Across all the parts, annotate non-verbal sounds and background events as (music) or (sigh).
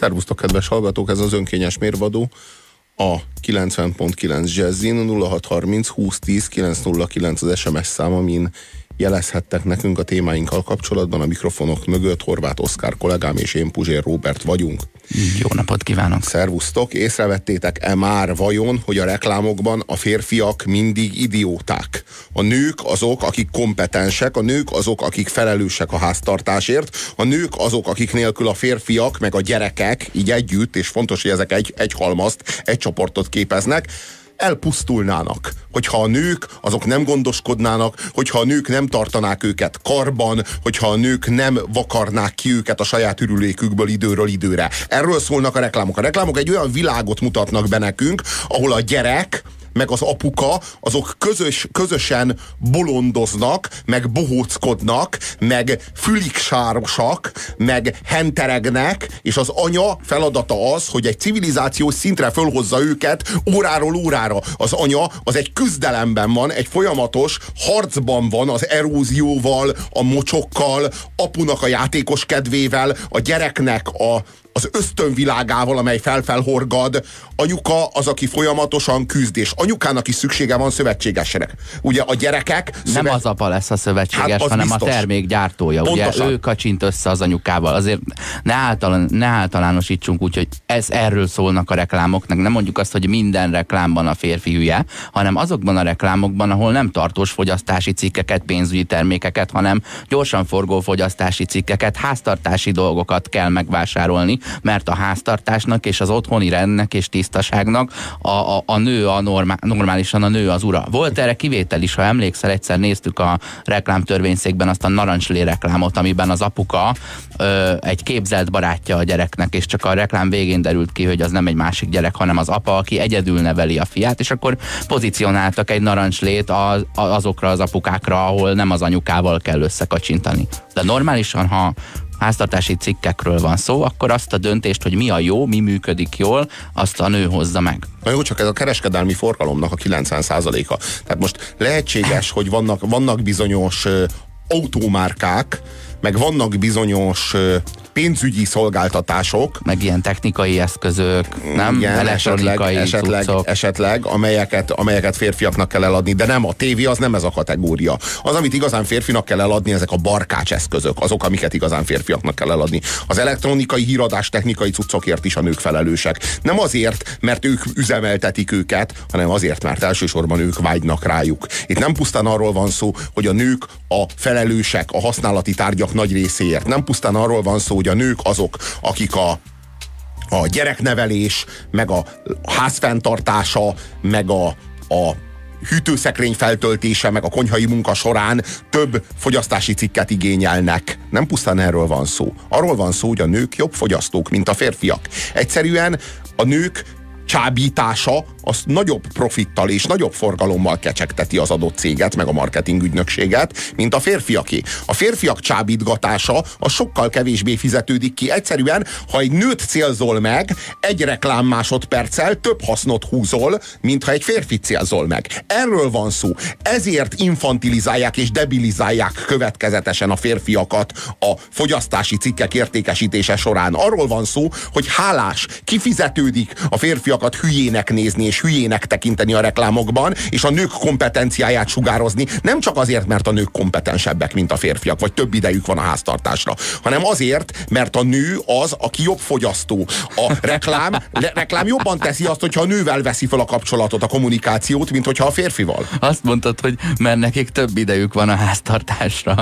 Szervusztok, kedves hallgatók, ez az önkényes mérvadó. A 90.9 Jazzin 0630 2010 909 az SMS szám, amin jelezhettek nekünk a témáinkkal kapcsolatban. A mikrofonok mögött Horváth Oszkár kollégám és én Puzsér Róbert vagyunk. Jó napot kívánok! Szervusztok! Észrevettétek-e már vajon, hogy a reklámokban a férfiak mindig idióták? A nők azok, akik kompetensek, a nők azok, akik felelősek a háztartásért, a nők azok, akik nélkül a férfiak, meg a gyerekek így együtt, és fontos, hogy ezek egy, egy halmazt, egy csoportot képeznek, elpusztulnának, hogyha a nők azok nem gondoskodnának, hogyha a nők nem tartanák őket karban, hogyha a nők nem vakarnák ki őket a saját ürülékükből időről időre. Erről szólnak a reklámok. A reklámok egy olyan világot mutatnak be nekünk, ahol a gyerek, meg az apuka, azok közös, közösen bolondoznak, meg bohóckodnak, meg füliksárosak, meg henteregnek, és az anya feladata az, hogy egy civilizációs szintre fölhozza őket óráról órára. Az anya az egy küzdelemben van, egy folyamatos harcban van az erózióval, a mocsokkal, apunak a játékos kedvével, a gyereknek a, az ösztönvilágával, amely felfelhorgad. Anyuka az, aki folyamatosan küzd, és anyukának is szüksége van szövetségesre. Ugye a gyerekek... Szövet... Nem az apa lesz a szövetséges, hát hanem biztos. a termék gyártója. Pontosan. Ugye ő kacsint össze az anyukával. Azért ne, általán, ne általánosítsunk úgy, hogy ez erről szólnak a reklámoknak. Nem mondjuk azt, hogy minden reklámban a férfi hülye, hanem azokban a reklámokban, ahol nem tartós fogyasztási cikkeket, pénzügyi termékeket, hanem gyorsan forgó fogyasztási cikkeket, háztartási dolgokat kell megvásárolni, mert a háztartásnak és az otthoni rendnek és tisztaságnak a, a, a nő a normál, normálisan a nő az ura. Volt erre kivétel is, ha emlékszel, egyszer néztük a reklámtörvényszékben azt a narancslé reklámot, amiben az apuka ö, egy képzelt barátja a gyereknek, és csak a reklám végén derült ki, hogy az nem egy másik gyerek, hanem az apa, aki egyedül neveli a fiát, és akkor pozícionáltak egy narancslét az, azokra az apukákra, ahol nem az anyukával kell összekacsintani. De normálisan, ha háztartási cikkekről van szó, akkor azt a döntést, hogy mi a jó, mi működik jól, azt a nő hozza meg. Na jó, csak ez a kereskedelmi forgalomnak a 90%-a. Tehát most lehetséges, (laughs) hogy vannak, vannak bizonyos autómárkák, meg vannak bizonyos pénzügyi szolgáltatások. Meg ilyen technikai eszközök, nem? Igen, Elektronikai esetleg, esetleg, esetleg amelyeket, amelyeket férfiaknak kell eladni, de nem a tévé, az nem ez a kategória. Az, amit igazán férfinak kell eladni, ezek a barkács eszközök, azok, amiket igazán férfiaknak kell eladni. Az elektronikai híradás technikai cuccokért is a nők felelősek. Nem azért, mert ők üzemeltetik őket, hanem azért, mert elsősorban ők vágynak rájuk. Itt nem pusztán arról van szó, hogy a nők a felelősek a használati tárgyak nagy részéért. Nem pusztán arról van szó, hogy a nők azok, akik a, a gyereknevelés, meg a házfenntartása, meg a, a hűtőszekrény feltöltése, meg a konyhai munka során több fogyasztási cikket igényelnek. Nem pusztán erről van szó. Arról van szó, hogy a nők jobb fogyasztók, mint a férfiak. Egyszerűen a nők csábítása az nagyobb profittal és nagyobb forgalommal kecsegteti az adott céget, meg a marketing ügynökséget, mint a férfiaké. A férfiak csábítgatása a sokkal kevésbé fizetődik ki. Egyszerűen, ha egy nőt célzol meg, egy reklám másodperccel több hasznot húzol, mint ha egy férfi célzol meg. Erről van szó. Ezért infantilizálják és debilizálják következetesen a férfiakat a fogyasztási cikkek értékesítése során. Arról van szó, hogy hálás, kifizetődik a férfiakat hülyének nézni és hülyének tekinteni a reklámokban, és a nők kompetenciáját sugározni, nem csak azért, mert a nők kompetensebbek, mint a férfiak, vagy több idejük van a háztartásra, hanem azért, mert a nő az, aki jobb fogyasztó. A reklám, le, reklám jobban teszi azt, hogyha a nővel veszi fel a kapcsolatot, a kommunikációt, mint hogyha a férfival. Azt mondtad, hogy mert nekik több idejük van a háztartásra.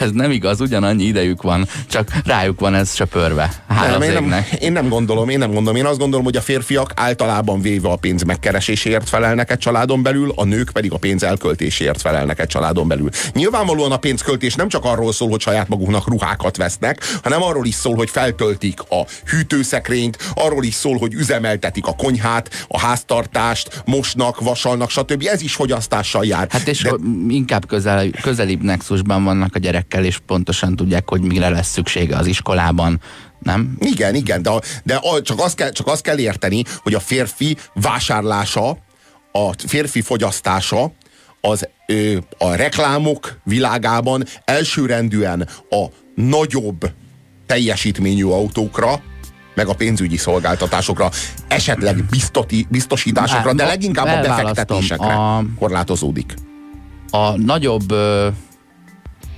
Ez nem igaz, ugyanannyi idejük van, csak rájuk van ez söpörve. nem, én, nem, én nem gondolom, én nem gondolom. Én azt gondolom, hogy a férfiak általában véve a pénz megkereséséért felelnek egy családon belül, a nők pedig a pénz elköltéséért felelnek egy családon belül. Nyilvánvalóan a pénzköltés nem csak arról szól, hogy saját maguknak ruhákat vesznek, hanem arról is szól, hogy feltöltik a hűtőszekrényt, arról is szól, hogy üzemeltetik a konyhát, a háztartást, mosnak, vasalnak, stb. Ez is fogyasztással jár. Hát és De... inkább közel, közelibb nexusban vannak a gyerekkel, és pontosan tudják, hogy mire lesz szüksége az iskolában, nem? Igen, igen, de, de csak, azt kell, csak azt kell érteni, hogy a férfi vásárlása, a férfi fogyasztása az ö, a reklámok világában elsőrendűen a nagyobb teljesítményű autókra, meg a pénzügyi szolgáltatásokra, esetleg biztoti, biztosításokra, de leginkább a befektetésekre a, korlátozódik. A nagyobb, ö,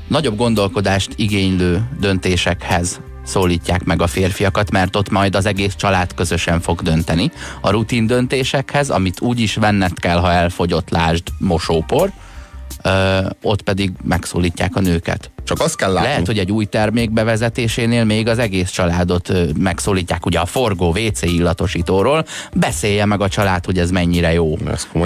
nagyobb gondolkodást igénylő döntésekhez szólítják meg a férfiakat, mert ott majd az egész család közösen fog dönteni. A rutin döntésekhez, amit úgy is venned kell, ha elfogyott, lásd mosópor, ö, ott pedig megszólítják a nőket. Csak azt kell látni. Lehet, hogy egy új termék bevezetésénél még az egész családot megszólítják, ugye a forgó WC illatosítóról, beszélje meg a család, hogy ez mennyire jó.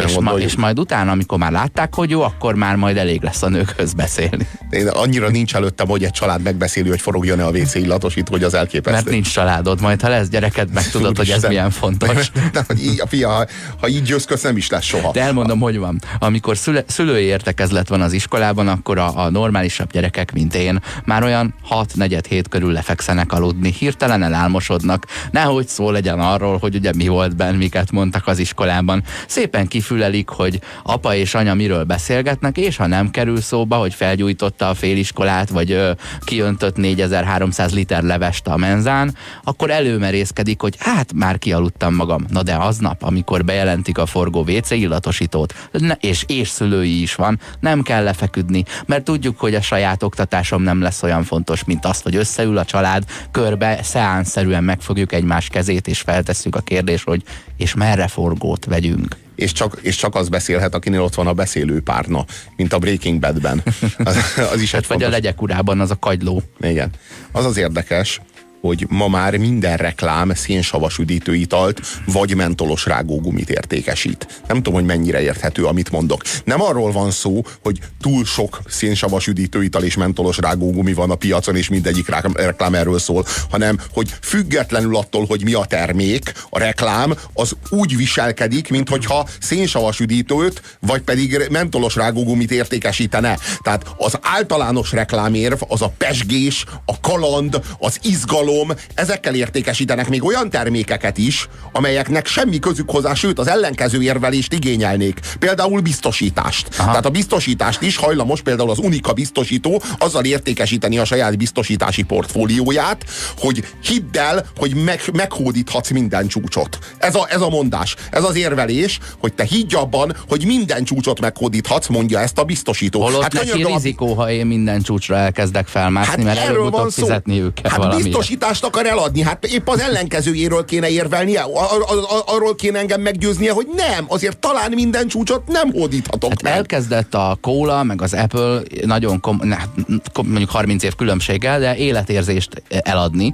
És, ma, és majd utána, amikor már látták, hogy jó, akkor már majd elég lesz a nőkhöz beszélni. Én annyira nincs előttem, hogy egy család megbeszéli, hogy forogjon-e a WC illatosító, hogy az elképesztő. Mert nincs családod, majd ha lesz gyereked, meg tudod, hogy ez milyen fontos. (laughs) Nem, hogy így, fia, ha, ha így jössz, nem is lesz soha. De elmondom, hogy van. Amikor szüle, szülői értekezlet van az iskolában, akkor a, a normálisabb gyerekek gyerekek, mint én, már olyan 6-4 hét körül lefekszenek aludni, hirtelen elálmosodnak, nehogy szó legyen arról, hogy ugye mi volt benn, miket mondtak az iskolában. Szépen kifülelik, hogy apa és anya miről beszélgetnek, és ha nem kerül szóba, hogy felgyújtotta a féliskolát, vagy ö, kiöntött 4300 liter levest a menzán, akkor előmerészkedik, hogy hát már kialudtam magam. Na de aznap, amikor bejelentik a forgó WC illatosítót, és, és szülői is van, nem kell lefeküdni, mert tudjuk, hogy a sajátok oktatásom nem lesz olyan fontos, mint az, hogy összeül a család, körbe, szeánszerűen megfogjuk egymás kezét, és feltesszük a kérdést, hogy és merre forgót vegyünk és csak, és csak az beszélhet, akinél ott van a beszélő párna, mint a Breaking Badben. (laughs) Az, az is hát vagy fontos. a legyek urában az a kagyló. Igen. Az az érdekes, hogy ma már minden reklám szénsavas üdítőitalt vagy mentolos rágógumit értékesít. Nem tudom, hogy mennyire érthető, amit mondok. Nem arról van szó, hogy túl sok szénsavas üdítőital és mentolos rágógumi van a piacon, és mindegyik reklám erről szól, hanem hogy függetlenül attól, hogy mi a termék, a reklám az úgy viselkedik, mintha szénsavas üdítőt, vagy pedig mentolos rágógumit értékesítene. Tehát az általános reklámérv az a pesgés, a kaland, az izgalom, izgalom, ezekkel értékesítenek még olyan termékeket is, amelyeknek semmi közük hozzá, sőt az ellenkező érvelést igényelnék. Például biztosítást. Aha. Tehát a biztosítást is hajlamos például az Unika biztosító azzal értékesíteni a saját biztosítási portfólióját, hogy hidd el, hogy meg, meghódíthatsz minden csúcsot. Ez a, ez a mondás, ez az érvelés, hogy te higgy abban, hogy minden csúcsot meghódíthatsz, mondja ezt a biztosító. Holott hát neki rizikó, ha én minden csúcsra elkezdek felmászni, hát mert előbb-utóbb fizetni őket hát biztosít, biztosítást akar eladni. Hát épp az ellenkezőjéről kéne érvelnie, ar- ar- arról kéne engem meggyőznie, hogy nem, azért talán minden csúcsot nem hódíthatok hát meg. Elkezdett a Cola, meg az Apple nagyon kom- ne, mondjuk 30 év különbséggel, de életérzést eladni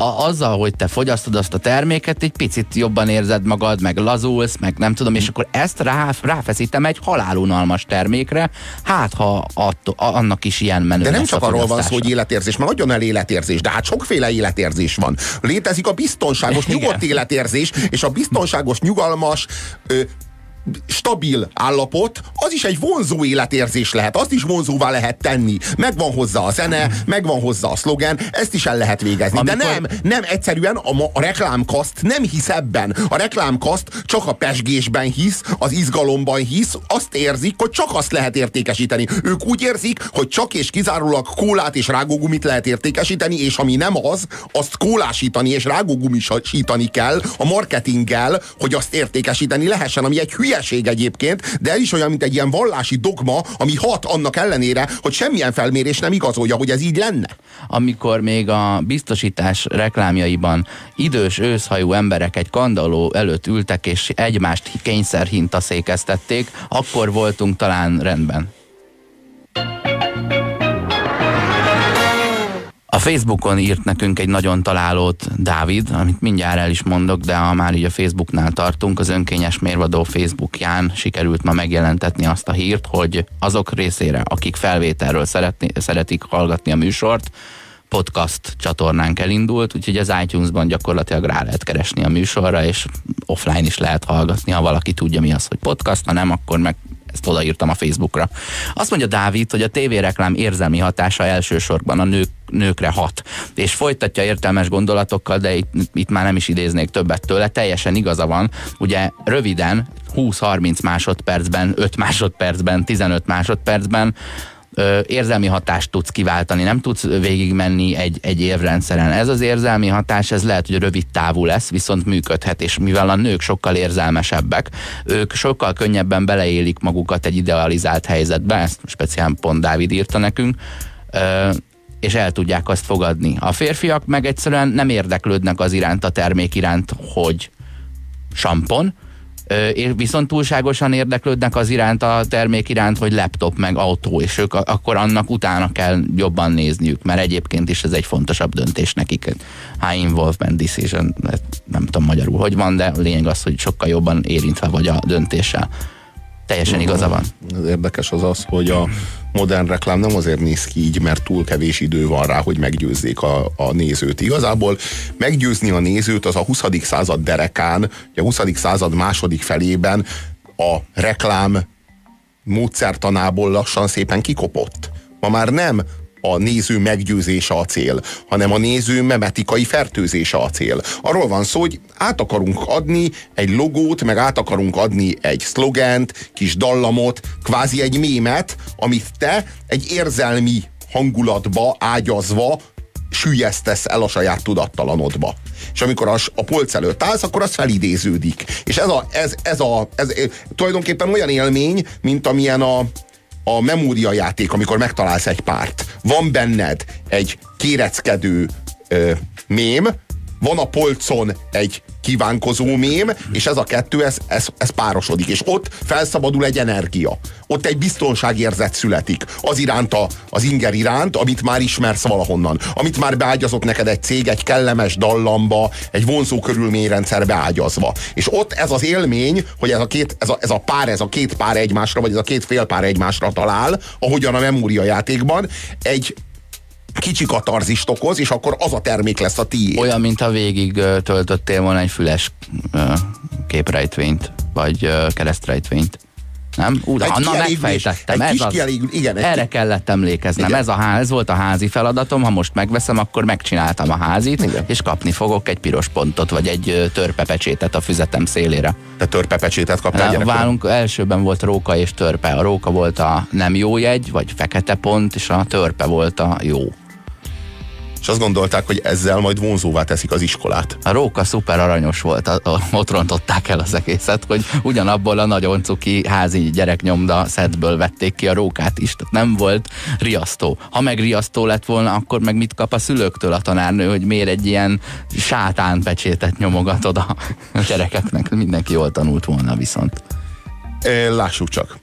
a, azzal, hogy te fogyasztod azt a terméket, egy picit jobban érzed magad, meg lazulsz, meg nem tudom, és akkor ezt rá, ráfeszítem egy halálunalmas termékre, hát ha attól, annak is ilyen menő De nem csak arról van szó, hogy életérzés, mert nagyon el életérzés, de hát sokféle életérzés van. Létezik a biztonságos, (laughs) nyugodt életérzés, és a biztonságos, nyugalmas, ö, stabil állapot, az is egy vonzó életérzés lehet, azt is vonzóvá lehet tenni. Megvan hozzá a zene, megvan hozzá a szlogen, ezt is el lehet végezni. Amikor... De nem, nem, egyszerűen a, a reklámkaszt nem hisz ebben. A reklámkaszt csak a pesgésben hisz, az izgalomban hisz, azt érzik, hogy csak azt lehet értékesíteni. Ők úgy érzik, hogy csak és kizárólag kólát és rágógumit lehet értékesíteni, és ami nem az, azt kólásítani és rágógumisítani kell a marketinggel, hogy azt értékesíteni lehessen, ami egy hülye hülyeség egyébként, de is olyan, mint egy ilyen vallási dogma, ami hat annak ellenére, hogy semmilyen felmérés nem igazolja, hogy ez így lenne. Amikor még a biztosítás reklámjaiban idős őszhajú emberek egy kandalló előtt ültek és egymást kényszerhintaszékeztették, akkor voltunk talán rendben. A Facebookon írt nekünk egy nagyon találót Dávid, amit mindjárt el is mondok, de ha már így a Facebooknál tartunk, az önkényes mérvadó Facebookján sikerült ma megjelentetni azt a hírt, hogy azok részére, akik felvételről szeretni, szeretik hallgatni a műsort, podcast csatornánk elindult, úgyhogy az iTunes-ban gyakorlatilag rá lehet keresni a műsorra, és offline is lehet hallgatni, ha valaki tudja mi az, hogy podcast, ha nem, akkor meg ezt odaírtam a Facebookra. Azt mondja Dávid, hogy a tévéreklám érzelmi hatása elsősorban a nők, nőkre hat. És folytatja értelmes gondolatokkal, de itt, itt már nem is idéznék többet tőle, teljesen igaza van. Ugye röviden, 20-30 másodpercben, 5 másodpercben, 15 másodpercben érzelmi hatást tudsz kiváltani, nem tudsz végigmenni egy, egy évrendszeren. Ez az érzelmi hatás, ez lehet, hogy rövid távú lesz, viszont működhet, és mivel a nők sokkal érzelmesebbek, ők sokkal könnyebben beleélik magukat egy idealizált helyzetbe, ezt speciál pont Dávid írta nekünk, és el tudják azt fogadni. A férfiak meg egyszerűen nem érdeklődnek az iránt, a termék iránt, hogy sampon, viszont túlságosan érdeklődnek az iránt, a termék iránt, hogy laptop meg autó, és ők akkor annak utána kell jobban nézniük, mert egyébként is ez egy fontosabb döntés nekik. High involvement decision, nem tudom magyarul, hogy van, de a lényeg az, hogy sokkal jobban érintve vagy a döntéssel. Teljesen igaza van. Az érdekes az az, hogy a modern reklám nem azért néz ki így, mert túl kevés idő van rá, hogy meggyőzzék a, a nézőt. Igazából meggyőzni a nézőt az a 20. század derekán, a 20. század második felében a reklám módszertanából lassan szépen kikopott. Ma már nem a néző meggyőzése a cél, hanem a néző memetikai fertőzése a cél. Arról van szó, hogy át akarunk adni egy logót, meg át akarunk adni egy szlogent, kis dallamot, kvázi egy mémet, amit te egy érzelmi hangulatba ágyazva sűjesztesz el a saját tudattalanodba. És amikor a, a polc előtt állsz, akkor az felidéződik. És ez, a, ez, ez, a, ez, ez tulajdonképpen olyan élmény, mint amilyen a, a memóriajáték, amikor megtalálsz egy párt. Van benned egy kéreckedő ö, mém, van a polcon egy kívánkozó mém, és ez a kettő, ez, ez, ez párosodik, és ott felszabadul egy energia. Ott egy biztonságérzet születik az iránt, a, az inger iránt, amit már ismersz valahonnan. Amit már beágyazott neked egy cég, egy kellemes dallamba, egy vonzó körülményrendszer beágyazva. És ott ez az élmény, hogy ez a, két, ez, a, ez a pár, ez a két pár egymásra, vagy ez a két fél pár egymásra talál, ahogyan a memória játékban, egy, kicsi katarzist okoz, és akkor az a termék lesz a tiéd. Olyan, mint ha végig töltöttél volna egy füles képrejtvényt, vagy keresztrejtvényt. Nem? Ú, de Anna megfejtettem. Egy ez az, igen, erre kellett emlékeznem. Igen. Ez, a ház, ez volt a házi feladatom. Ha most megveszem, akkor megcsináltam a házit, igen. és kapni fogok egy piros pontot, vagy egy törpepecsétet a füzetem szélére. Te törpepecsétet kaptál Válunk, elsőben volt róka és törpe. A róka volt a nem jó jegy, vagy fekete pont, és a törpe volt a jó és azt gondolták, hogy ezzel majd vonzóvá teszik az iskolát. A róka szuper aranyos volt, a, a, ott rontották el az egészet, hogy ugyanabból a nagyon cuki házi gyereknyomda szedből vették ki a rókát is, tehát nem volt riasztó. Ha meg riasztó lett volna, akkor meg mit kap a szülőktől a tanárnő, hogy miért egy ilyen sátán pecsétet nyomogatod a gyerekeknek. Mindenki jól tanult volna viszont. Lássuk csak.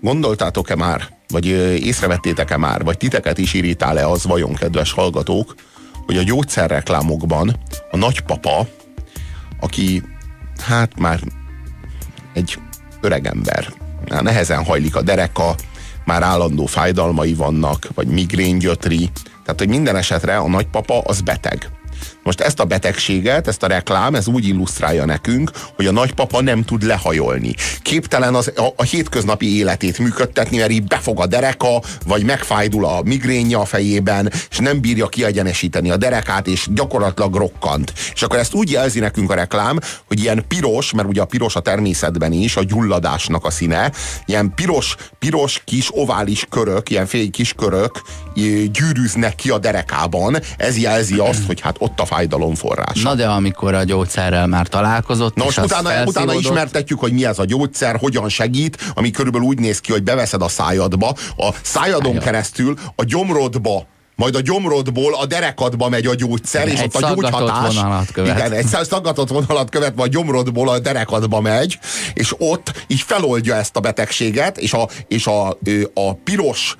Gondoltátok-e már, vagy észrevettétek-e már, vagy titeket is irítál-e az vajon, kedves hallgatók, hogy a gyógyszerreklámokban a nagypapa, aki hát már egy öregember, már nehezen hajlik a dereka, már állandó fájdalmai vannak, vagy migrén gyötri, tehát, hogy minden esetre a nagypapa az beteg. Most ezt a betegséget, ezt a reklám, ez úgy illusztrálja nekünk, hogy a nagypapa nem tud lehajolni. Képtelen az, a, a hétköznapi életét működtetni, mert így befog a dereka, vagy megfájdul a migrénja a fejében, és nem bírja kiegyenesíteni a derekát, és gyakorlatilag rokkant. És akkor ezt úgy jelzi nekünk a reklám, hogy ilyen piros, mert ugye a piros a természetben is, a gyulladásnak a színe, ilyen piros, piros kis ovális körök, ilyen fél kis körök gyűrűznek ki a derekában. Ez jelzi azt, hogy hát ott a fájdalom forrása. Na de amikor a gyógyszerrel már találkozott, Na most utána, utána ismertetjük, hogy mi ez a gyógyszer, hogyan segít, ami körülbelül úgy néz ki, hogy beveszed a szájadba, a szájadon Szájad. keresztül a gyomrodba majd a gyomrodból a derekadba megy a gyógyszer, és egy ott a gyógyhatás. Követ. Igen, egy szaggatott vonalat követ, vagy a gyomrodból a derekadba megy, és ott így feloldja ezt a betegséget, és a, és a, a piros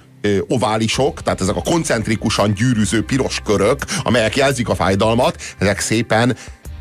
oválisok, tehát ezek a koncentrikusan gyűrűző piros körök, amelyek jelzik a fájdalmat, ezek szépen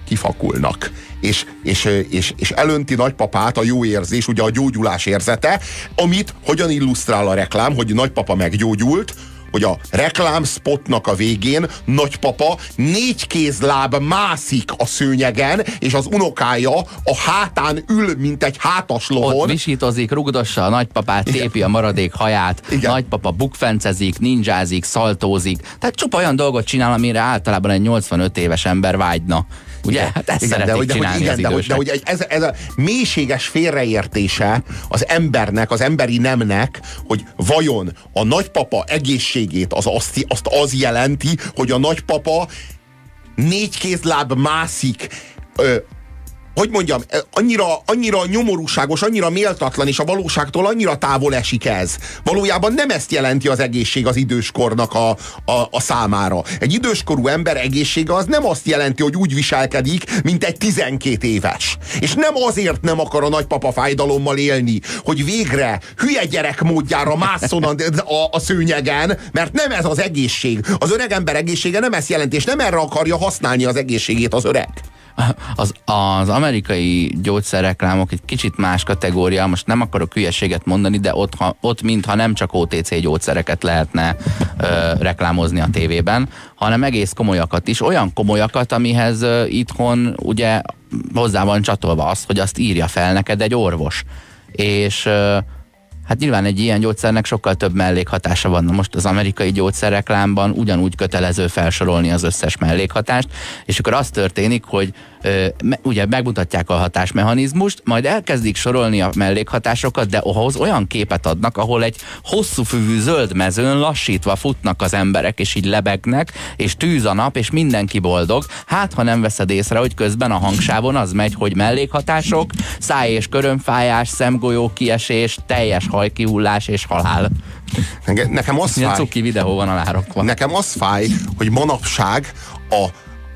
kifakulnak. És, és, és, és elönti nagypapát a jó érzés, ugye a gyógyulás érzete, amit hogyan illusztrál a reklám, hogy nagypapa meggyógyult, hogy a reklámspotnak a végén nagypapa négy kézláb mászik a szőnyegen, és az unokája a hátán ül, mint egy hátas lovon. Ott visítozik, rugdossa a nagypapát, Igen. tépi a maradék haját, Igen. nagypapa bukfencezik, ninjázik, szaltózik. Tehát csupa olyan dolgot csinál, amire általában egy 85 éves ember vágyna. Ugye? Hát ezt igen, de, hogy, de, hogy, igen, de, hogy, de hogy ez, ez a mélységes félreértése az embernek, az emberi nemnek, hogy vajon a nagypapa egészségét az azt, azt az jelenti, hogy a nagypapa négy kézláb mászik ö, hogy mondjam, annyira, annyira nyomorúságos, annyira méltatlan, és a valóságtól annyira távol esik ez. Valójában nem ezt jelenti az egészség az időskornak a, a, a számára. Egy időskorú ember egészsége az nem azt jelenti, hogy úgy viselkedik, mint egy 12 éves. És nem azért nem akar a nagypapa fájdalommal élni, hogy végre hülye gyerek módjára másszon a, a, a szőnyegen, mert nem ez az egészség. Az öreg ember egészsége nem ezt jelenti, és nem erre akarja használni az egészségét az öreg az, az amerikai gyógyszerreklámok egy kicsit más kategória, most nem akarok hülyeséget mondani, de ott, ha, ott mintha nem csak OTC gyógyszereket lehetne ö, reklámozni a tévében, hanem egész komolyakat is, olyan komolyakat, amihez ö, itthon ugye hozzá van csatolva az, hogy azt írja fel neked egy orvos. És ö, Hát nyilván egy ilyen gyógyszernek sokkal több mellékhatása van. Most az amerikai gyógyszerreklámban ugyanúgy kötelező felsorolni az összes mellékhatást, és akkor az történik, hogy ugye megmutatják a hatásmechanizmust, majd elkezdik sorolni a mellékhatásokat, de ahhoz olyan képet adnak, ahol egy hosszú fűvű zöld mezőn lassítva futnak az emberek, és így lebegnek, és tűz a nap, és mindenki boldog. Hát, ha nem veszed észre, hogy közben a hangsávon az megy, hogy mellékhatások, száj és körömfájás, szemgolyó kiesés, teljes hajkihullás és halál. Nekem az Milyen fáj. cuki videó van a lárokban. Nekem az fáj, hogy manapság a,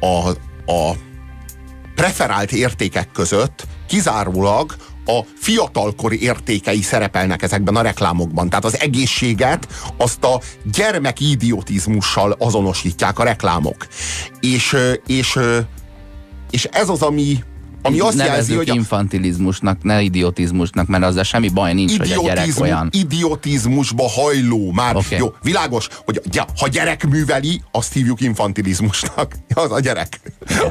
a, a preferált értékek között kizárólag a fiatalkori értékei szerepelnek ezekben a reklámokban. Tehát az egészséget azt a gyermeki idiotizmussal azonosítják a reklámok. És, és, és ez az, ami, ami azt jelzi, hogy... A... infantilizmusnak, ne idiotizmusnak, mert azzal semmi baj nincs, Idiotizmu, hogy a gyerek olyan. Idiotizmusba hajló már. Okay. Jó, világos, hogy ha gyerek műveli, azt hívjuk infantilizmusnak. (laughs) Az a gyerek.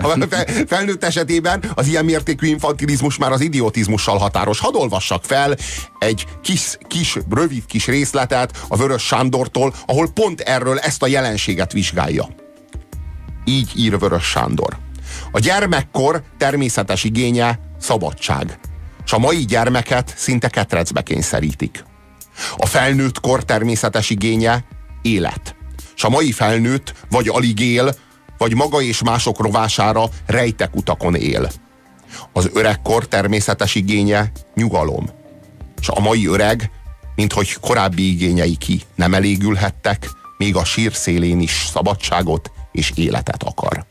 A felnőtt esetében az ilyen mértékű infantilizmus már az idiotizmussal határos. Hadd olvassak fel egy kis, kis, rövid kis részletet a Vörös Sándortól, ahol pont erről ezt a jelenséget vizsgálja. Így ír Vörös Sándor. A gyermekkor természetes igénye szabadság. És a mai gyermeket szinte ketrecbe kényszerítik. A felnőtt kor természetes igénye élet. És a mai felnőtt vagy alig él, vagy maga és mások rovására rejtek utakon él. Az öregkor természetes igénye nyugalom. És a mai öreg, minthogy korábbi igényei ki nem elégülhettek, még a sír szélén is szabadságot és életet akar.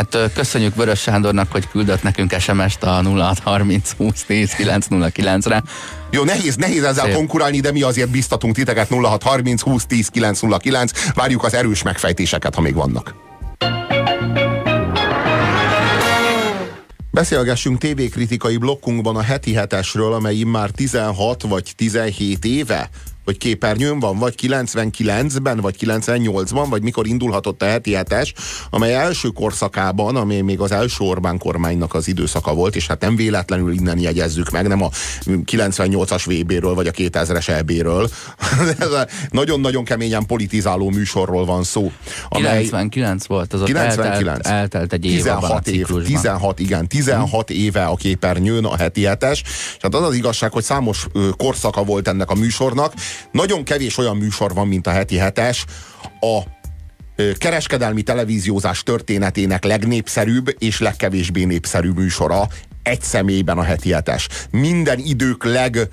Hát köszönjük Vörös Sándornak, hogy küldött nekünk SMS-t a 0630 20 10 909 re Jó, nehéz, nehéz ezzel Szép. konkurálni, de mi azért biztatunk titeket 0630 20 10 909. Várjuk az erős megfejtéseket, ha még vannak. Beszélgessünk tévékritikai blokkunkban a heti hetesről, amely immár 16 vagy 17 éve hogy képernyőn van, vagy 99-ben, vagy 98-ban, vagy mikor indulhatott a heti hetes, amely első korszakában, ami még az első Orbán kormánynak az időszaka volt, és hát nem véletlenül innen jegyezzük meg, nem a 98-as VB-ről, vagy a 2000-es EB-ről. (laughs) Nagyon-nagyon keményen politizáló műsorról van szó. Amely 99 volt, az 99. Eltelt, eltelt egy év 16 év, 16, igen, 16 hmm. éve a képernyőn a heti hetes, és hát az az igazság, hogy számos korszaka volt ennek a műsornak, nagyon kevés olyan műsor van, mint a heti hetes. A kereskedelmi televíziózás történetének legnépszerűbb és legkevésbé népszerű műsora egy személyben a heti hetes. Minden idők leg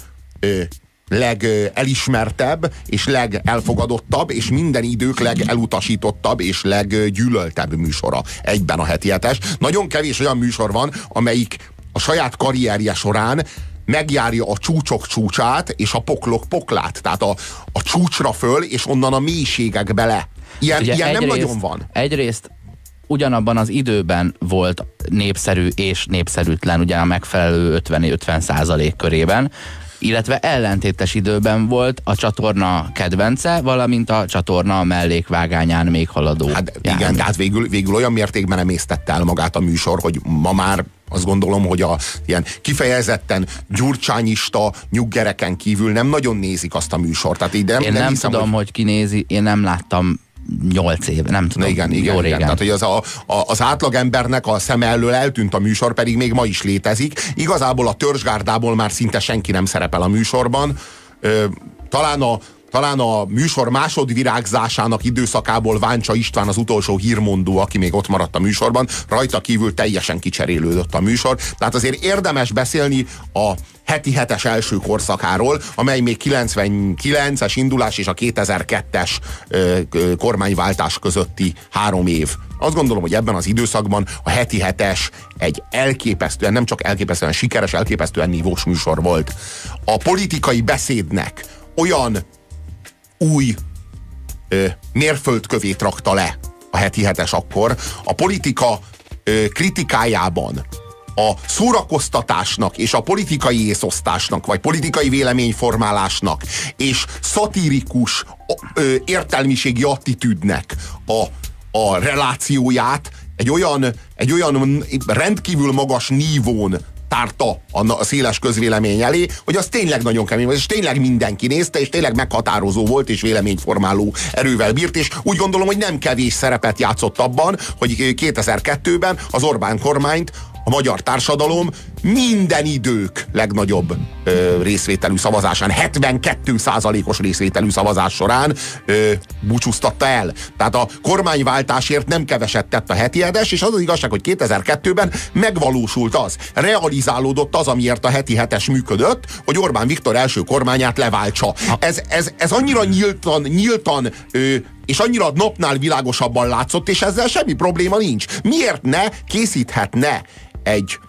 legelismertebb és legelfogadottabb, és minden idők legelutasítottabb és leggyűlöltebb műsora egyben a heti hetes. Nagyon kevés olyan műsor van, amelyik a saját karrierje során megjárja a csúcsok csúcsát és a poklok poklát. Tehát a, a csúcsra föl, és onnan a mélységek bele. Ilyen, Ugye ilyen nem részt, nagyon van. Egyrészt ugyanabban az időben volt népszerű és népszerűtlen, ugye a megfelelő 50-50 százalék körében, illetve ellentétes időben volt a csatorna kedvence, valamint a csatorna mellékvágányán még haladó. Hát igen, járni. tehát végül, végül olyan mértékben emésztette el magát a műsor, hogy ma már azt gondolom, hogy a ilyen kifejezetten gyurcsányista nyuggereken kívül nem nagyon nézik azt a műsort. Tehát így nem, én nem, nem hiszem, tudom, hogy... hogy ki nézi, én nem láttam nyolc év, nem tudom, igen, igen, jó régen. Igen. Tehát, hogy az, a, a, az átlagembernek a szem elől eltűnt a műsor, pedig még ma is létezik. Igazából a törzsgárdából már szinte senki nem szerepel a műsorban. Ö, talán a talán a műsor másodvirágzásának időszakából Váncsa István az utolsó hírmondó, aki még ott maradt a műsorban, rajta kívül teljesen kicserélődött a műsor. Tehát azért érdemes beszélni a heti hetes első korszakáról, amely még 99-es indulás és a 2002-es ö, ö, kormányváltás közötti három év. Azt gondolom, hogy ebben az időszakban a heti hetes egy elképesztően, nem csak elképesztően sikeres, elképesztően nívós műsor volt. A politikai beszédnek olyan új ö, mérföldkövét rakta le a heti hetes akkor. A politika ö, kritikájában a szórakoztatásnak és a politikai észosztásnak, vagy politikai véleményformálásnak és szatirikus ö, értelmiségi attitűdnek a, a relációját egy olyan, egy olyan rendkívül magas nívón tárta a, széles közvélemény elé, hogy az tényleg nagyon kemény volt, és tényleg mindenki nézte, és tényleg meghatározó volt, és véleményformáló erővel bírt, és úgy gondolom, hogy nem kevés szerepet játszott abban, hogy 2002-ben az Orbán kormányt a magyar társadalom minden idők legnagyobb ö, részvételű szavazásán, 72 os részvételű szavazás során ö, búcsúztatta el. Tehát a kormányváltásért nem keveset tett a heti hetes, és az az igazság, hogy 2002-ben megvalósult az, realizálódott az, amiért a heti hetes működött, hogy Orbán Viktor első kormányát leváltsa. Ez, ez, ez annyira nyíltan, nyíltan ö, és annyira napnál világosabban látszott, és ezzel semmi probléma nincs. Miért ne készíthetne egy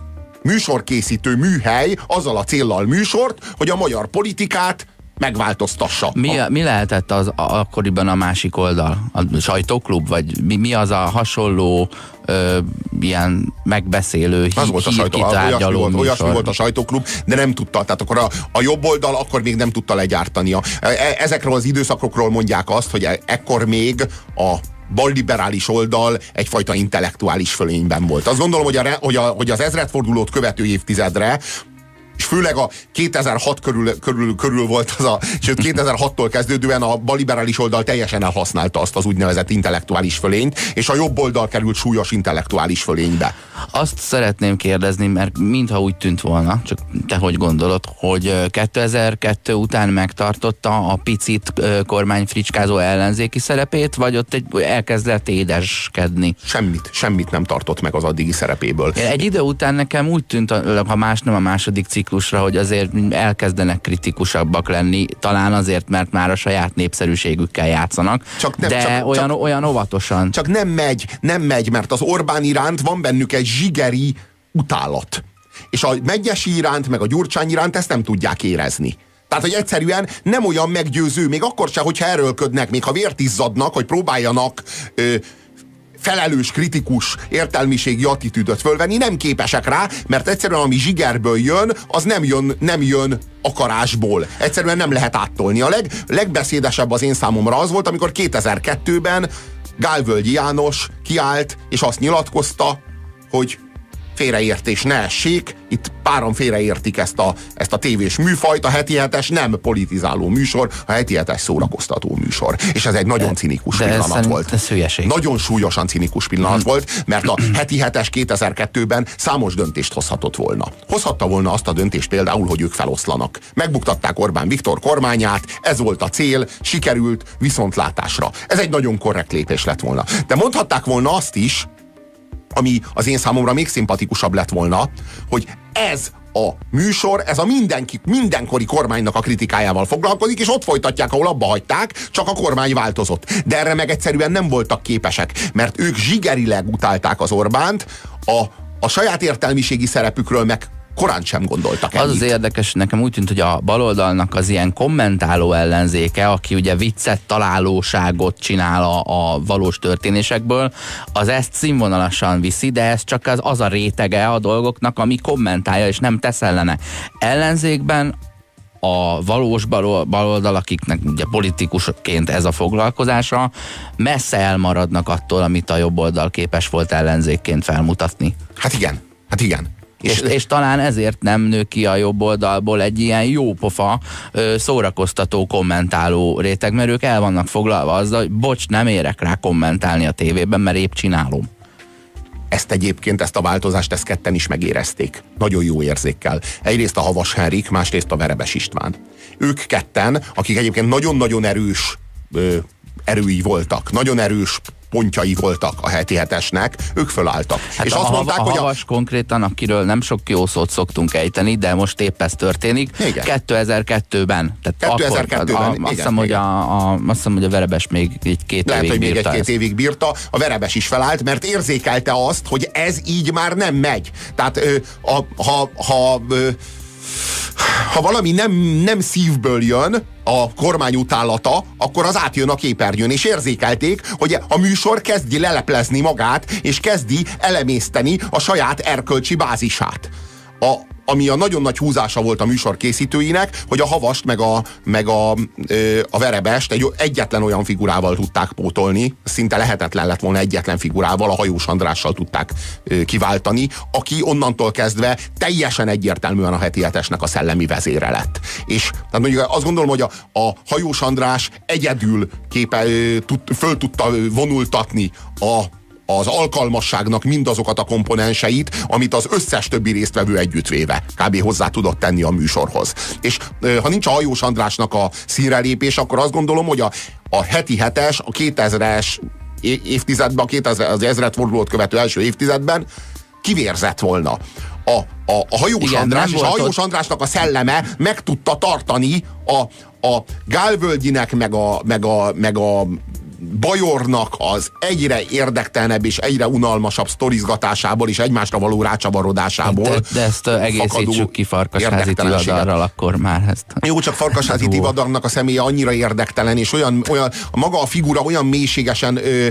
műsorkészítő műhely azzal a céllal műsort, hogy a magyar politikát megváltoztassa. Mi, mi lehetett az akkoriban a másik oldal? A sajtóklub? Vagy mi, mi az a hasonló ö, ilyen megbeszélő, az volt a sajtó, olyasmi volt, olyasmi volt a sajtóklub, de nem tudta. Tehát akkor a, a jobb oldal akkor még nem tudta legyártani. E, e, ezekről az időszakokról mondják azt, hogy e, ekkor még a balliberális oldal egyfajta intellektuális fölényben volt. Azt gondolom, hogy, a, hogy, a, hogy az ezredfordulót követő évtizedre és főleg a 2006 körül, körül, körül volt az a, sőt 2006-tól kezdődően a baliberális oldal teljesen elhasználta azt az úgynevezett intellektuális fölényt, és a jobb oldal került súlyos intellektuális fölénybe. Azt szeretném kérdezni, mert mintha úgy tűnt volna, csak te hogy gondolod, hogy 2002 után megtartotta a picit kormányfricskázó ellenzéki szerepét, vagy ott egy, elkezdett édeskedni? Semmit, semmit nem tartott meg az addigi szerepéből. Egy idő után nekem úgy tűnt, ha más nem a második cikk ciklusra, hogy azért elkezdenek kritikusabbak lenni, talán azért, mert már a saját népszerűségükkel játszanak, csak nem, de csak, olyan, csak, olyan óvatosan. Csak nem megy, nem megy, mert az Orbán iránt van bennük egy zsigeri utálat. És a Megyesi iránt, meg a Gyurcsány iránt ezt nem tudják érezni. Tehát, hogy egyszerűen nem olyan meggyőző, még akkor sem, hogyha erőlködnek, még ha vért izzadnak, hogy próbáljanak ö, felelős, kritikus értelmiségi attitűdöt fölvenni, nem képesek rá, mert egyszerűen ami zsigerből jön, az nem jön, nem jön akarásból. Egyszerűen nem lehet áttolni. A leg, legbeszédesebb az én számomra az volt, amikor 2002-ben Gálvölgyi János kiállt, és azt nyilatkozta, hogy félreértés ne essék, itt páran félreértik ezt a, ezt a tévés műfajt, a heti hetes nem politizáló műsor, a heti hetes szórakoztató műsor. És ez egy nagyon cinikus de pillanat ez volt. Ez hülyeség. Nagyon súlyosan cinikus pillanat hmm. volt, mert a heti hetes 2002-ben számos döntést hozhatott volna. Hozhatta volna azt a döntést például, hogy ők feloszlanak. Megbuktatták Orbán Viktor kormányát, ez volt a cél, sikerült viszontlátásra. Ez egy nagyon korrekt lépés lett volna. De mondhatták volna azt is, ami az én számomra még szimpatikusabb lett volna, hogy ez a műsor, ez a mindenki, mindenkori kormánynak a kritikájával foglalkozik, és ott folytatják, ahol abba hagyták, csak a kormány változott. De erre meg egyszerűen nem voltak képesek, mert ők zsigerileg utálták az Orbánt, a, a saját értelmiségi szerepükről meg korán sem gondoltak ennyit. Az az érdekes, nekem úgy tűnt, hogy a baloldalnak az ilyen kommentáló ellenzéke, aki ugye viccet, találóságot csinál a, a valós történésekből, az ezt színvonalasan viszi, de ez csak az, az a rétege a dolgoknak, ami kommentálja és nem tesz ellene. Ellenzékben a valós baloldal, akiknek ugye politikusként ez a foglalkozása, messze elmaradnak attól, amit a jobb oldal képes volt ellenzékként felmutatni. Hát igen, hát igen. És, és, talán ezért nem nő ki a jobb oldalból egy ilyen jópofa, szórakoztató, kommentáló réteg, mert ők el vannak foglalva azzal, hogy bocs, nem érek rá kommentálni a tévében, mert épp csinálom. Ezt egyébként, ezt a változást, ezt ketten is megérezték. Nagyon jó érzékkel. Egyrészt a Havas Henrik, másrészt a Verebes István. Ők ketten, akik egyébként nagyon-nagyon erős ö, erői voltak, nagyon erős pontjai voltak a heti hetesnek, ők fölálltak. Hát és a, azt mondták, a, a hogy a... konkrétan, akiről nem sok jó szót szoktunk ejteni, de most épp ez történik. Igen. 2002-ben. Tehát 2002-ben, akkor, a, igen, azt, hiszem, hogy a, a, azt hiszem, hogy a Verebes még egy két Lehet, évig hogy még egy-két évig bírta. A Verebes is felállt, mert érzékelte azt, hogy ez így már nem megy. Tehát ö, a, ha, ha ö, ha valami nem, nem szívből jön, a kormány utálata, akkor az átjön a képernyőn, és érzékelték, hogy a műsor kezdi leleplezni magát, és kezdi elemészteni a saját erkölcsi bázisát. A, ami a nagyon nagy húzása volt a műsor készítőinek, hogy a havast meg a, meg a, a verebest egy egyetlen olyan figurával tudták pótolni, szinte lehetetlen lett volna egyetlen figurával, a hajós Andrással tudták kiváltani, aki onnantól kezdve teljesen egyértelműen a heti hetesnek a szellemi vezére lett. És tehát mondjuk azt gondolom, hogy a, a hajós András egyedül képe, tud, föl tudta vonultatni a az alkalmasságnak mindazokat a komponenseit, amit az összes többi résztvevő együttvéve kb. hozzá tudott tenni a műsorhoz. És ha nincs a Hajós Andrásnak a színrelépés, akkor azt gondolom, hogy a, a heti hetes, a 2000-es évtizedben, a 2000, az ezret fordulót követő első évtizedben kivérzett volna. A, a, a hajós Igen, András és a hajós ott... Andrásnak a szelleme meg tudta tartani a, a Gálvölgyinek, meg a, meg a, meg a Bajornak az egyre érdektelenebb és egyre unalmasabb sztorizgatásából és egymásra való rácsavarodásából. De, de ezt egészítsük ki Farkasházi Tivadarral, akkor már ezt. Jó, csak Farkasházi Tivadarnak a személye annyira érdektelen, és olyan, olyan maga a figura olyan mélységesen ö,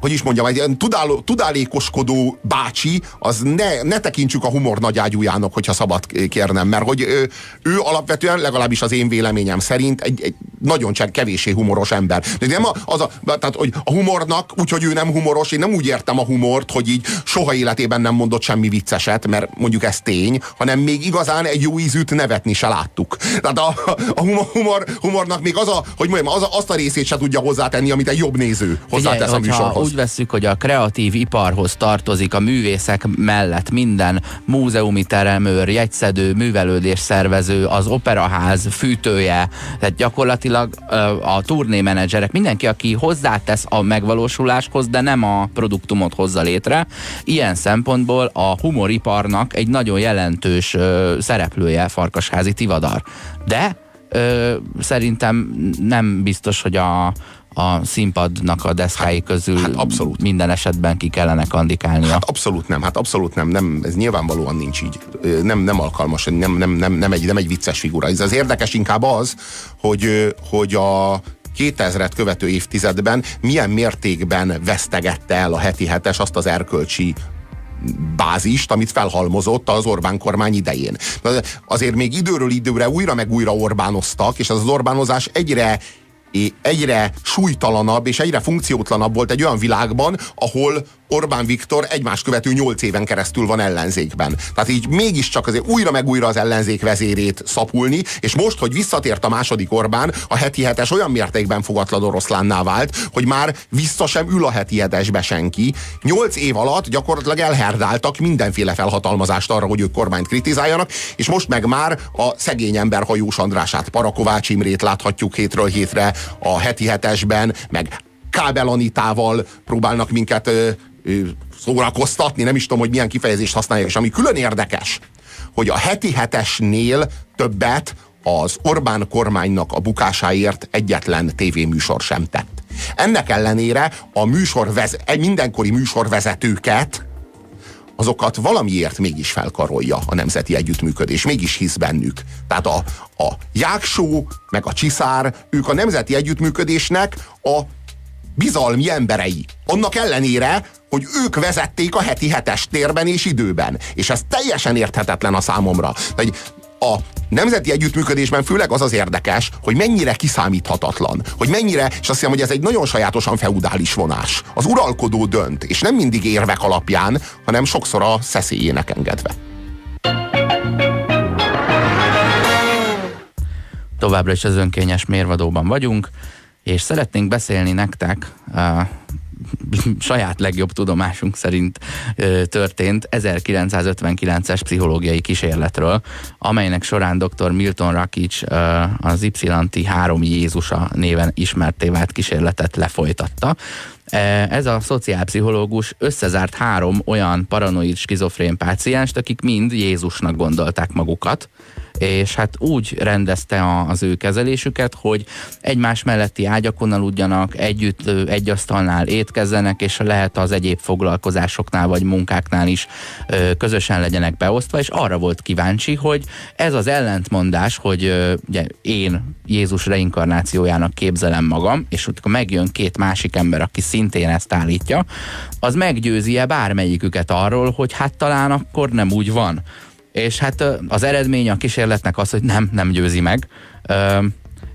hogy is mondjam, egy tudáló, tudálékoskodó bácsi, az ne, ne tekintsük a humor nagyágyújának, hogyha szabad kérnem, mert hogy ő, ő alapvetően, legalábbis az én véleményem szerint egy, egy nagyon csak kevésé humoros ember. De nem a, az a, tehát, hogy a humornak, úgyhogy ő nem humoros, én nem úgy értem a humort, hogy így soha életében nem mondott semmi vicceset, mert mondjuk ez tény, hanem még igazán egy jó ízűt nevetni se láttuk. Tehát a, a humor, humornak még az a, hogy mondjam, az a, azt a részét se tudja hozzátenni, amit egy jobb néző hozzátesz a műsorhoz úgy veszük, hogy a kreatív iparhoz tartozik a művészek mellett minden múzeumi teremőr, jegyszedő, művelődés szervező, az operaház fűtője, tehát gyakorlatilag a turnémenedzserek, mindenki, aki hozzátesz a megvalósuláshoz, de nem a produktumot hozza létre. Ilyen szempontból a humoriparnak egy nagyon jelentős szereplője Farkasházi Tivadar. De ö, szerintem nem biztos, hogy a, a színpadnak a deszkái hát, közül hát abszolút. minden esetben ki kellene kandikálnia. Hát abszolút nem, hát abszolút nem, nem ez nyilvánvalóan nincs így. Nem, nem alkalmas, nem, nem, nem, nem, egy, nem egy vicces figura. Ez az érdekes inkább az, hogy, hogy a 2000-et követő évtizedben milyen mértékben vesztegette el a heti hetes azt az erkölcsi bázist, amit felhalmozott az Orbán kormány idején. Azért még időről időre újra meg újra Orbánoztak, és ez az Orbánozás egyre egyre súlytalanabb és egyre funkciótlanabb volt egy olyan világban, ahol Orbán Viktor egymás követő nyolc éven keresztül van ellenzékben. Tehát így mégiscsak azért újra meg újra az ellenzék vezérét szapulni, és most, hogy visszatért a második Orbán, a heti hetes olyan mértékben fogatlan oroszlánná vált, hogy már vissza sem ül a heti hetesbe senki. Nyolc év alatt gyakorlatilag elherdáltak mindenféle felhatalmazást arra, hogy ők kormányt kritizáljanak, és most meg már a szegény ember hajós Andrását, Parakovács Imrét láthatjuk hétről hétre a heti hetesben, meg Kábel Anitával próbálnak minket szórakoztatni, nem is tudom, hogy milyen kifejezést használják, és ami külön érdekes, hogy a heti hetesnél többet az Orbán kormánynak a bukásáért egyetlen tévéműsor sem tett. Ennek ellenére a műsorvez, mindenkori műsorvezetőket azokat valamiért mégis felkarolja a nemzeti együttműködés, mégis hisz bennük. Tehát a, a Jáksó, meg a Csiszár, ők a nemzeti együttműködésnek a bizalmi emberei. Annak ellenére, hogy ők vezették a heti hetes térben és időben. És ez teljesen érthetetlen a számomra. Hogy a nemzeti együttműködésben főleg az az érdekes, hogy mennyire kiszámíthatatlan, hogy mennyire, és azt hiszem, hogy ez egy nagyon sajátosan feudális vonás. Az uralkodó dönt, és nem mindig érvek alapján, hanem sokszor a szeszélyének engedve. Továbbra is az önkényes mérvadóban vagyunk, és szeretnénk beszélni nektek eh, (laughs) saját legjobb tudomásunk szerint történt 1959-es pszichológiai kísérletről, amelynek során dr. Milton Rakic ö, az Y-ti három Jézusa néven ismerté vált kísérletet lefolytatta. Ez a szociálpszichológus összezárt három olyan paranoid skizofrén pácienst, akik mind Jézusnak gondolták magukat, és hát úgy rendezte az ő kezelésüket, hogy egymás melletti ágyakon aludjanak, együtt egy asztalnál étkezzenek, és lehet az egyéb foglalkozásoknál vagy munkáknál is közösen legyenek beosztva, és arra volt kíváncsi, hogy ez az ellentmondás, hogy ugye, én Jézus reinkarnációjának képzelem magam, és akkor megjön két másik ember, aki szintén ezt állítja, az meggyőzi-e bármelyiküket arról, hogy hát talán akkor nem úgy van és hát az eredmény a kísérletnek az, hogy nem, nem győzi meg.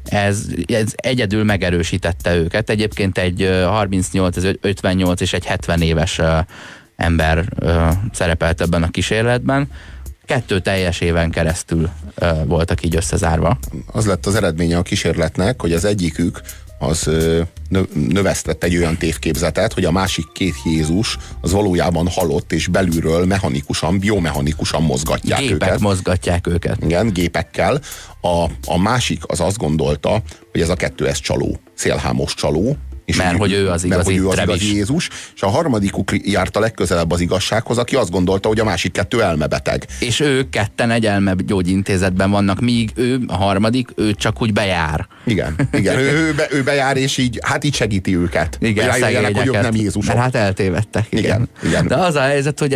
Ez, ez egyedül megerősítette őket. Egyébként egy 38, 58 és egy 70 éves ember szerepelt ebben a kísérletben. Kettő teljes éven keresztül voltak így összezárva. Az lett az eredménye a kísérletnek, hogy az egyikük az növesztett egy olyan tévképzetet, hogy a másik két Jézus az valójában halott, és belülről mechanikusan, biomechanikusan mozgatják Gépek őket. mozgatják őket. Igen, gépekkel. A, a másik az azt gondolta, hogy ez a kettő ez csaló, szélhámos csaló, és mert hogy ő az igazi, mert, hogy ő az igazi Jézus, és a harmadikuk járt a legközelebb az igazsághoz, aki azt gondolta, hogy a másik kettő elmebeteg. És ők ketten egy elmegyógyintézetben vannak, míg ő, a harmadik, ő csak úgy bejár. Igen, igen ő, ő, be, ő bejár, és így, hát így segíti őket. Igen, hogy, hogy ők nem Jézusok. Mert hát eltévedtek. Igen. igen. igen. De az a helyzet, hogy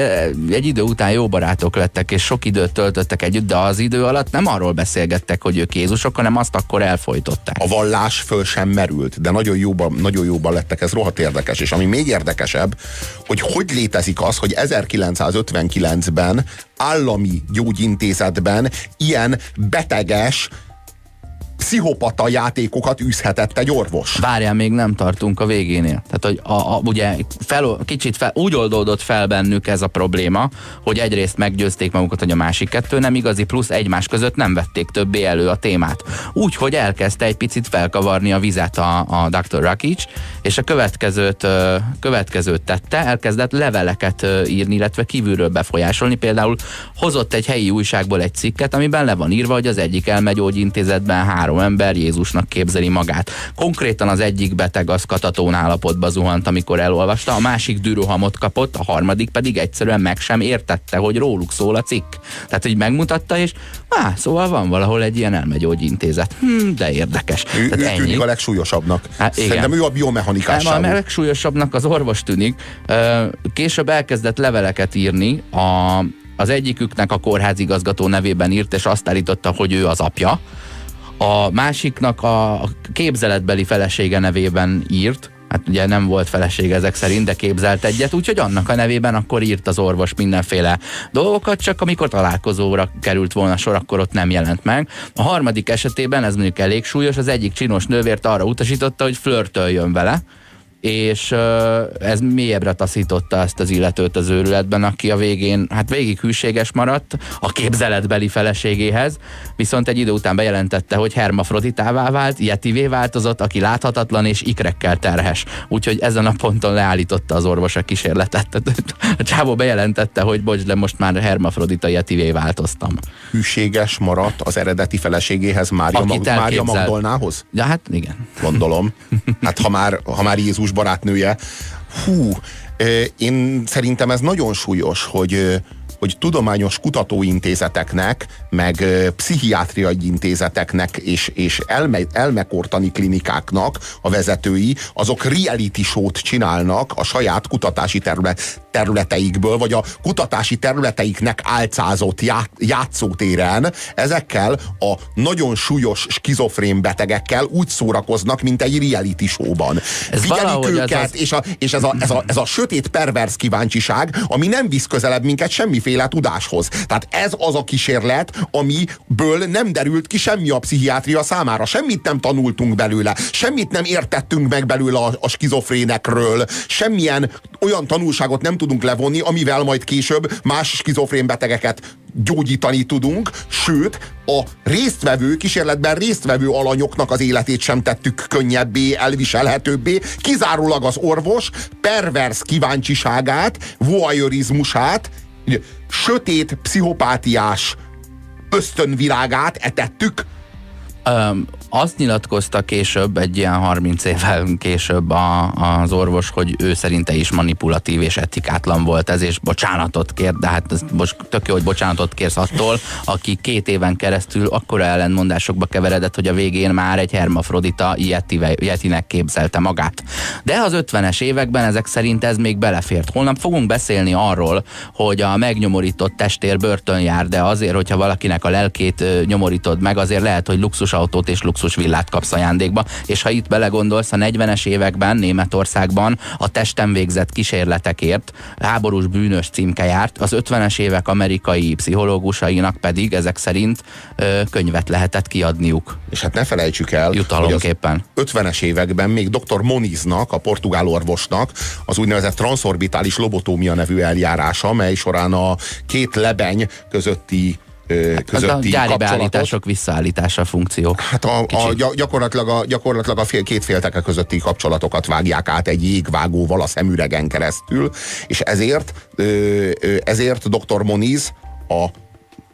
egy idő után jó barátok lettek, és sok időt töltöttek együtt, de az idő alatt nem arról beszélgettek, hogy ők Jézusok, hanem azt akkor elfolytották. A vallás föl sem merült, de nagyon jóban, nagyon nagyon jóban lettek, ez rohadt érdekes. És ami még érdekesebb, hogy hogy létezik az, hogy 1959-ben állami gyógyintézetben ilyen beteges, pszichopata játékokat űzhetett egy orvos. Várjál, még nem tartunk a végénél. Tehát, hogy a, a, ugye fel, kicsit fel, úgy oldódott fel bennük ez a probléma, hogy egyrészt meggyőzték magukat, hogy a másik kettő nem igazi, plusz egymás között nem vették többé elő a témát. Úgyhogy elkezdte egy picit felkavarni a vizet a, a Dr. Rakic, és a következőt, következőt tette, elkezdett leveleket írni, illetve kívülről befolyásolni. Például hozott egy helyi újságból egy cikket, amiben le van írva, hogy az egyik elmegyógyintézetben három három ember Jézusnak képzeli magát. Konkrétan az egyik beteg az katatón állapotba zuhant, amikor elolvasta, a másik dűrohamot kapott, a harmadik pedig egyszerűen meg sem értette, hogy róluk szól a cikk. Tehát, hogy megmutatta, és á, szóval van valahol egy ilyen elmegyógyintézet. Hm, de érdekes. Ő, Tehát ő ennyi. tűnik a legsúlyosabbnak. Hát, igen. Szerintem ő a biomechanikás. A legsúlyosabbnak az orvos tűnik. Később elkezdett leveleket írni a az egyiküknek a kórházigazgató nevében írt, és azt állította, hogy ő az apja a másiknak a képzeletbeli felesége nevében írt, hát ugye nem volt felesége ezek szerint, de képzelt egyet, úgyhogy annak a nevében akkor írt az orvos mindenféle dolgokat, csak amikor találkozóra került volna sor, akkor ott nem jelent meg. A harmadik esetében, ez mondjuk elég súlyos, az egyik csinos nővért arra utasította, hogy flörtöljön vele, és ez mélyebbre taszította ezt az illetőt az őrületben, aki a végén, hát végig hűséges maradt a képzeletbeli feleségéhez, viszont egy idő után bejelentette, hogy hermafroditává vált, yetivé változott, aki láthatatlan és ikrekkel terhes. Úgyhogy ezen a ponton leállította az orvos a kísérletet. (laughs) A csávó bejelentette, hogy bocs, de most már hermafrodita yetivé változtam. Hűséges maradt az eredeti feleségéhez, Mária, Mag- Mária Magdolnához? Ja, hát igen. Gondolom. Hát ha már, ha már Jézus Jézus barátnője. Hú, én szerintem ez nagyon súlyos, hogy hogy tudományos kutatóintézeteknek, meg pszichiátriai intézeteknek és, és elme, elmekortani klinikáknak a vezetői, azok reality show-t csinálnak a saját kutatási terület, területeikből, vagy a kutatási területeiknek álcázott já, játszótéren ezekkel a nagyon súlyos skizofrén betegekkel úgy szórakoznak, mint egy reality show-ban. Ez Figyelik őket, ez az... és, a, és ez, a, ez, a, ez a sötét pervers kíváncsiság, ami nem visz közelebb minket semmiféle semmiféle tudáshoz. Tehát ez az a kísérlet, amiből nem derült ki semmi a pszichiátria számára. Semmit nem tanultunk belőle, semmit nem értettünk meg belőle a, a skizofrénekről, semmilyen olyan tanulságot nem tudunk levonni, amivel majd később más skizofrén betegeket gyógyítani tudunk, sőt, a résztvevő, kísérletben résztvevő alanyoknak az életét sem tettük könnyebbé, elviselhetőbbé, kizárólag az orvos pervers kíváncsiságát, voyeurizmusát, sötét, pszichopátiás ösztönvirágát etettük. Um, azt nyilatkozta később, egy ilyen 30 évvel később a, az orvos, hogy ő szerinte is manipulatív és etikátlan volt ez, és bocsánatot kér, de hát ez most tök jó, hogy bocsánatot kérsz attól, aki két éven keresztül akkora ellentmondásokba keveredett, hogy a végén már egy hermafrodita ilyetinek képzelte magát. De az 50-es években ezek szerint ez még belefért. Holnap fogunk beszélni arról, hogy a megnyomorított testér börtön jár, de azért, hogyha valakinek a lelkét nyomorítod meg, azért lehet, hogy luxusautót és luxus villát kapsz ajándékba, és ha itt belegondolsz, a 40-es években Németországban a testen végzett kísérletekért háborús bűnös címke járt, az 50-es évek amerikai pszichológusainak pedig ezek szerint ö, könyvet lehetett kiadniuk. És hát ne felejtsük el, Jutalomképpen. hogy az 50-es években még dr. Moniznak, a portugál orvosnak az úgynevezett transzorbitális lobotómia nevű eljárása, mely során a két lebeny közötti közötti hát a gyári beállítások visszaállítása funkció. Hát a, a, gyakorlatilag, a, gyakorlatilag a fél, két félteke közötti kapcsolatokat vágják át egy jégvágóval a szemüregen keresztül, és ezért, ezért dr. Moniz a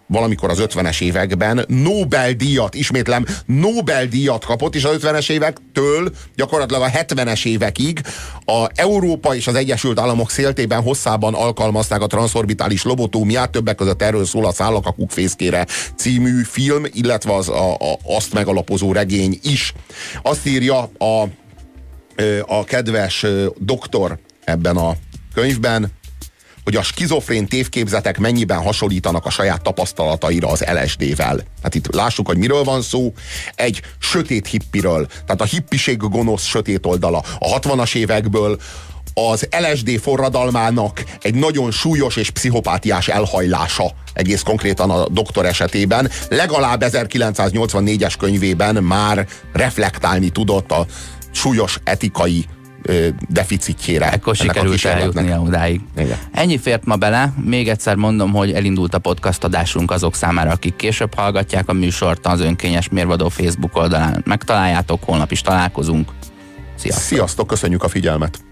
valamikor az 50-es években Nobel-díjat, ismétlem, Nobel-díjat kapott, és az 50-es évektől gyakorlatilag a 70-es évekig a Európa és az Egyesült Államok széltében hosszában alkalmazták a transzorbitális lobotómiát, többek között erről szól a Szállak a kukfészkére című film, illetve az a, a, azt megalapozó regény is. Azt írja a, a kedves doktor ebben a könyvben, hogy a skizofrén tévképzetek mennyiben hasonlítanak a saját tapasztalataira az LSD-vel. Hát itt lássuk, hogy miről van szó. Egy sötét hippiről, tehát a hippiség gonosz sötét oldala. A 60-as évekből az LSD forradalmának egy nagyon súlyos és pszichopátiás elhajlása egész konkrétan a doktor esetében, legalább 1984-es könyvében már reflektálni tudott a súlyos etikai deficitjére. Ekkor sikerült eljutni odáig. Igen. Ennyi fért ma bele. Még egyszer mondom, hogy elindult a podcast adásunk azok számára, akik később hallgatják a műsort az önkényes mérvadó Facebook oldalán. Megtaláljátok, holnap is találkozunk. Sziasztok! Sziasztok, köszönjük a figyelmet!